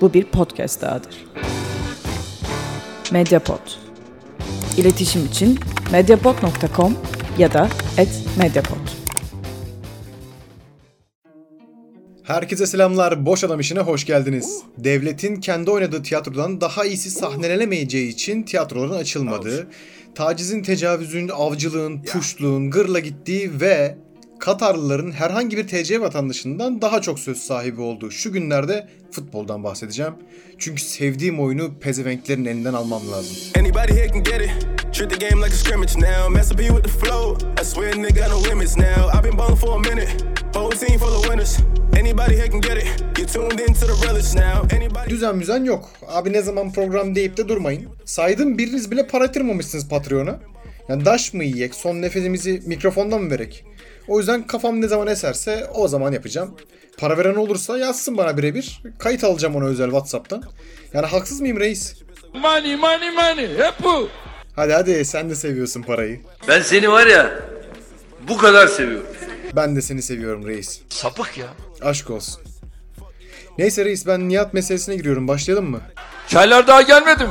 bu bir podcast dahadır. Mediapod. İletişim için mediapod.com ya da @mediapod. Herkese selamlar. Boş Adam işine hoş geldiniz. Devletin kendi oynadığı tiyatrodan daha iyisi sahnelenemeyeceği için tiyatroların açılmadığı, tacizin, tecavüzün, avcılığın, puşluğun gırla gittiği ve Katarlıların herhangi bir TC vatandaşından daha çok söz sahibi olduğu şu günlerde futboldan bahsedeceğim. Çünkü sevdiğim oyunu pezevenklerin elinden almam lazım. Anybody here can get it. Treat the game like a scrimmage now. Mess up here with the flow. I swear nigga got no limits now. I've been ballin' for a minute. Whole team full of winners. Anybody here can get it. You tuned into the realest now. Anybody Düzen müzen yok. Abi ne zaman program deyip de durmayın. Saydım biriniz bile para yatırmamışsınız Patreon'a. Yani daş mı yiyek, son nefesimizi mikrofondan mı verek? O yüzden kafam ne zaman eserse o zaman yapacağım. Para veren olursa yazsın bana birebir. Kayıt alacağım ona özel Whatsapp'tan. Yani haksız mıyım reis? Money money money hep bu. Hadi hadi sen de seviyorsun parayı. Ben seni var ya bu kadar seviyorum. Ben de seni seviyorum reis. Sapık ya. Aşk olsun. Neyse reis ben Nihat meselesine giriyorum. Başlayalım mı? Çaylar daha gelmedi mi?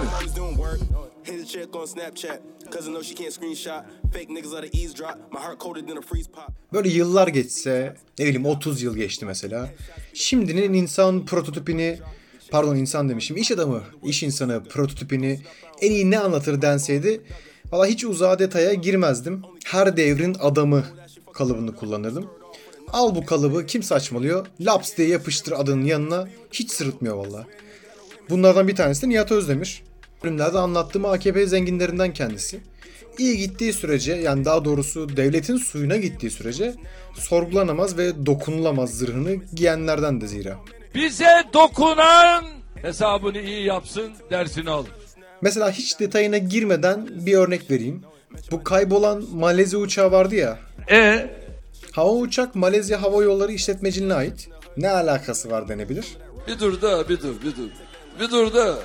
Cause I know she can't screenshot. Fake niggas let her eavesdrop. My heart colder than a freeze pop. Böyle yıllar geçse, ne bileyim 30 yıl geçti mesela. Şimdinin insan prototipini, pardon insan demişim, iş adamı, iş insanı prototipini en iyi ne anlatır denseydi, valla hiç uzağa detaya girmezdim. Her devrin adamı kalıbını kullanırdım. Al bu kalıbı kim saçmalıyor? Laps diye yapıştır adının yanına hiç sırıtmıyor valla. Bunlardan bir tanesi de Nihat Özdemir. Bölümlerde anlattığım AKP zenginlerinden kendisi. İyi gittiği sürece yani daha doğrusu devletin suyuna gittiği sürece sorgulanamaz ve dokunulamaz zırhını giyenlerden de zira. Bize dokunan hesabını iyi yapsın dersini alır. Mesela hiç detayına girmeden bir örnek vereyim. Bu kaybolan Malezya uçağı vardı ya. E Hava uçak Malezya Hava Yolları işletmeciliğine ait. Ne alakası var denebilir. bir dur da bir dur bir dur. Bir dur da.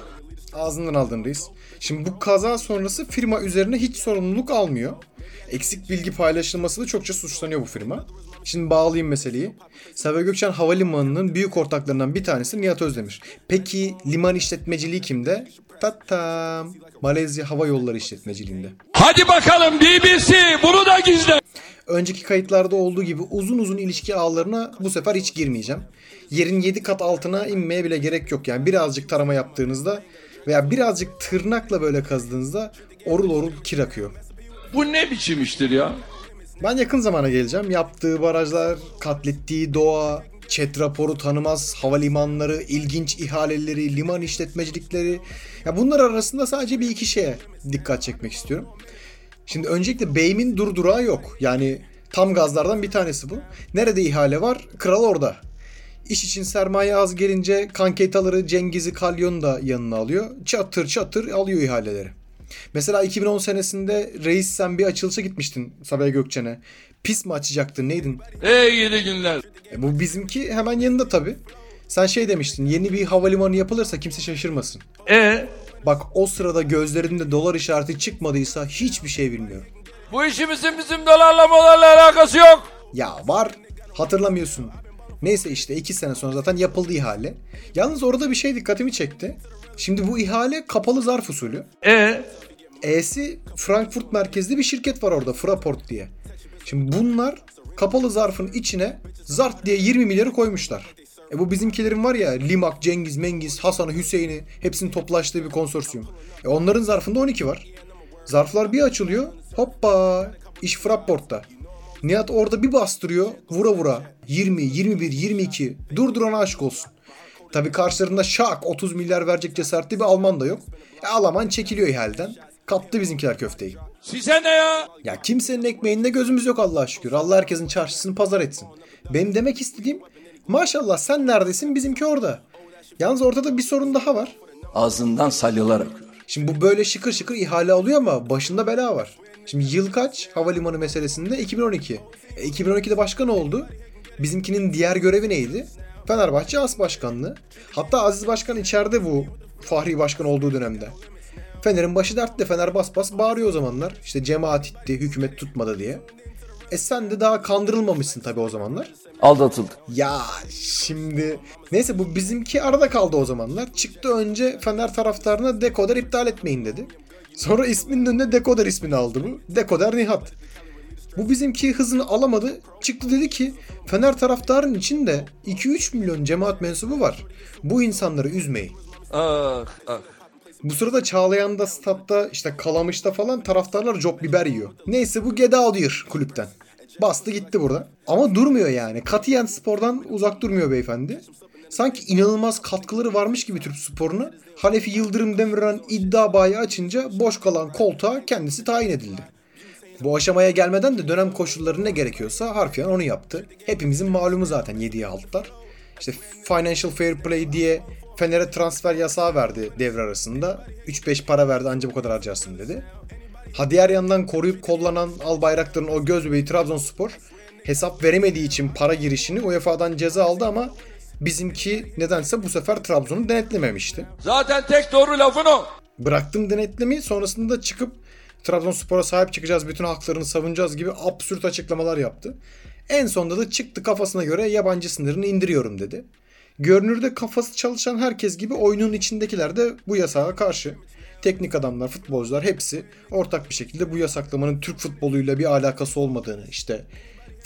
Ağzından aldın reis. Şimdi bu kaza sonrası firma üzerine hiç sorumluluk almıyor. Eksik bilgi paylaşılması da çokça suçlanıyor bu firma. Şimdi bağlayayım meseleyi. Sabiha Gökçen Havalimanı'nın büyük ortaklarından bir tanesi Nihat Özdemir. Peki liman işletmeciliği kimde? Tatam. Malezya Hava Yolları işletmeciliğinde. Hadi bakalım BBC bunu da gizle. Önceki kayıtlarda olduğu gibi uzun uzun ilişki ağlarına bu sefer hiç girmeyeceğim. Yerin 7 kat altına inmeye bile gerek yok yani birazcık tarama yaptığınızda veya birazcık tırnakla böyle kazdığınızda orul orul kir akıyor. Bu ne biçim iştir ya? Ben yakın zamana geleceğim. Yaptığı barajlar, katlettiği doğa, chat raporu tanımaz havalimanları, ilginç ihaleleri, liman işletmecilikleri. Ya bunlar arasında sadece bir iki şeye dikkat çekmek istiyorum. Şimdi öncelikle beyimin durdurağı yok. Yani tam gazlardan bir tanesi bu. Nerede ihale var? Kral orada. İş için sermaye az gelince kankeytaları Cengiz'i Kalyon'u da yanına alıyor. Çatır çatır alıyor ihaleleri. Mesela 2010 senesinde reis sen bir açılışa gitmiştin Sabiha Gökçen'e. Pis mi açacaktın neydin? Ey yedi günler. E bu bizimki hemen yanında tabi. Sen şey demiştin yeni bir havalimanı yapılırsa kimse şaşırmasın. E Bak o sırada gözlerinde dolar işareti çıkmadıysa hiçbir şey bilmiyorum. bu işimizin bizim dolarla molarla alakası yok. Ya var hatırlamıyorsun. Neyse işte iki sene sonra zaten yapıldı ihale. Yalnız orada bir şey dikkatimi çekti. Şimdi bu ihale kapalı zarf usulü. E E'si Frankfurt merkezli bir şirket var orada Fraport diye. Şimdi bunlar kapalı zarfın içine zart diye 20 milyarı koymuşlar. E bu bizimkilerin var ya Limak, Cengiz, Mengiz, Hasan'ı, Hüseyin'i hepsinin toplaştığı bir konsorsiyum. E onların zarfında 12 var. Zarflar bir açılıyor. Hoppa iş Fraport'ta. Nihat orada bir bastırıyor. Vura vura. 20, 21, 22. Durdurana aşk olsun. Tabii karşılarında şak 30 milyar verecek cesaretli bir Alman da yok. E Alman çekiliyor ihaleden. Kaptı bizimkiler köfteyi. size ne ya? Ya kimsenin ekmeğinde gözümüz yok Allah'a şükür. Allah herkesin çarşısını pazar etsin. Benim demek istediğim maşallah sen neredesin bizimki orada. Yalnız ortada bir sorun daha var. Ağzından salyalar akıyor. Şimdi bu böyle şıkır şıkır ihale alıyor ama başında bela var. Şimdi yıl kaç havalimanı meselesinde? 2012. E, 2012'de başka ne oldu? Bizimkinin diğer görevi neydi? Fenerbahçe As Başkanlığı. Hatta Aziz Başkan içeride bu Fahri Başkan olduğu dönemde. Fener'in başı dertte. Fener bas bas bağırıyor o zamanlar. İşte cemaat itti, hükümet tutmadı diye. E sen de daha kandırılmamışsın tabii o zamanlar. Aldatıldık. Ya şimdi neyse bu bizimki arada kaldı o zamanlar. Çıktı önce Fener taraftarına dekoder iptal etmeyin dedi. Sonra isminin önüne dekoder ismini aldı bu. Dekoder Nihat. Bu bizimki hızını alamadı. Çıktı dedi ki Fener taraftarın içinde 2-3 milyon cemaat mensubu var. Bu insanları üzmeyin. Ah ah. Bu sırada Çağlayan'da, statta, işte Kalamış'ta falan taraftarlar job biber yiyor. Neyse bu out here kulüpten. Bastı gitti burada. Ama durmuyor yani. Katiyen spordan uzak durmuyor beyefendi. Sanki inanılmaz katkıları varmış gibi Türk sporuna. Hanefi Yıldırım Demirören iddia bayi açınca boş kalan koltuğa kendisi tayin edildi. Bu aşamaya gelmeden de dönem koşulları ne gerekiyorsa harfiyen onu yaptı. Hepimizin malumu zaten 7'ye aldılar. İşte Financial Fair Play diye Fener'e transfer yasağı verdi devre arasında. 3-5 para verdi anca bu kadar harcarsın dedi. Ha diğer yandan koruyup kollanan Al Bayraktar'ın o göz bebeği Trabzonspor hesap veremediği için para girişini UEFA'dan ceza aldı ama bizimki nedense bu sefer Trabzon'u denetlememişti. Zaten tek doğru lafın o. Bıraktım denetlemi sonrasında çıkıp Trabzonspor'a sahip çıkacağız, bütün haklarını savunacağız gibi absürt açıklamalar yaptı. En sonunda da çıktı kafasına göre yabancı sınırını indiriyorum dedi. Görünürde kafası çalışan herkes gibi oyunun içindekiler de bu yasağa karşı. Teknik adamlar, futbolcular hepsi ortak bir şekilde bu yasaklamanın Türk futboluyla bir alakası olmadığını, işte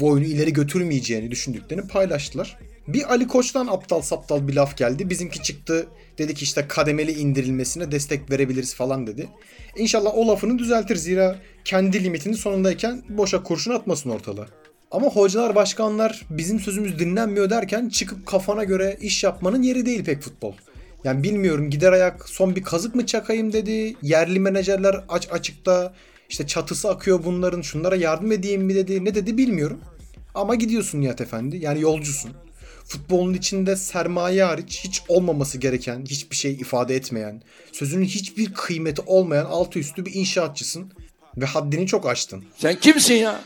bu oyunu ileri götürmeyeceğini düşündüklerini paylaştılar. Bir Ali Koç'tan aptal saptal bir laf geldi. Bizimki çıktı dedi ki işte kademeli indirilmesine destek verebiliriz falan dedi. İnşallah o lafını düzeltir zira kendi limitinin sonundayken boşa kurşun atmasın ortalığa. Ama hocalar, başkanlar bizim sözümüz dinlenmiyor derken çıkıp kafana göre iş yapmanın yeri değil pek futbol. Yani bilmiyorum gider ayak son bir kazık mı çakayım dedi. Yerli menajerler aç açıkta işte çatısı akıyor bunların şunlara yardım edeyim mi dedi. Ne dedi bilmiyorum. Ama gidiyorsun Nihat Efendi yani yolcusun. Futbolun içinde sermaye hariç hiç olmaması gereken, hiçbir şey ifade etmeyen, sözünün hiçbir kıymeti olmayan altı üstü bir inşaatçısın. Ve haddini çok aştın. Sen kimsin ya?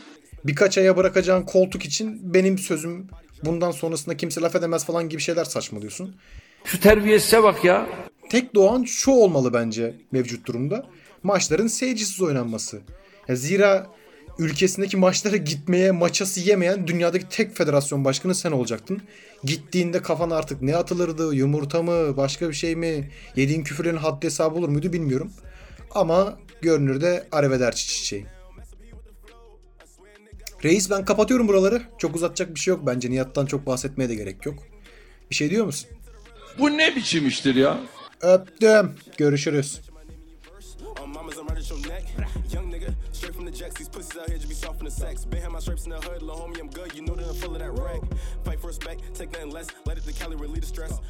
Birkaç aya bırakacağın koltuk için benim sözüm bundan sonrasında kimse laf edemez falan gibi şeyler saçmalıyorsun. Şu terbiyesize bak ya. Tek doğan şu olmalı bence mevcut durumda. Maçların seyircisiz oynanması. Ya zira ülkesindeki maçlara gitmeye, maçası yemeyen dünyadaki tek federasyon başkanı sen olacaktın. Gittiğinde kafan artık ne atılırdı, yumurta mı, başka bir şey mi, yediğin küfürlerin haddi hesabı olur muydu bilmiyorum. Ama görünürde arevederci çiçeği. Reis ben kapatıyorum buraları. Çok uzatacak bir şey yok bence. Nihat'tan çok bahsetmeye de gerek yok. Bir şey diyor musun? Bu ne biçim iştir ya? Öptüm. Görüşürüz. Jacks. These pussies out here just be soft in the sex. Been had my stripes in the hood, little homie, I'm good. You know that I'm full of that rag. Fight for respect, take nothing less. Let it to Cali relieve the stress.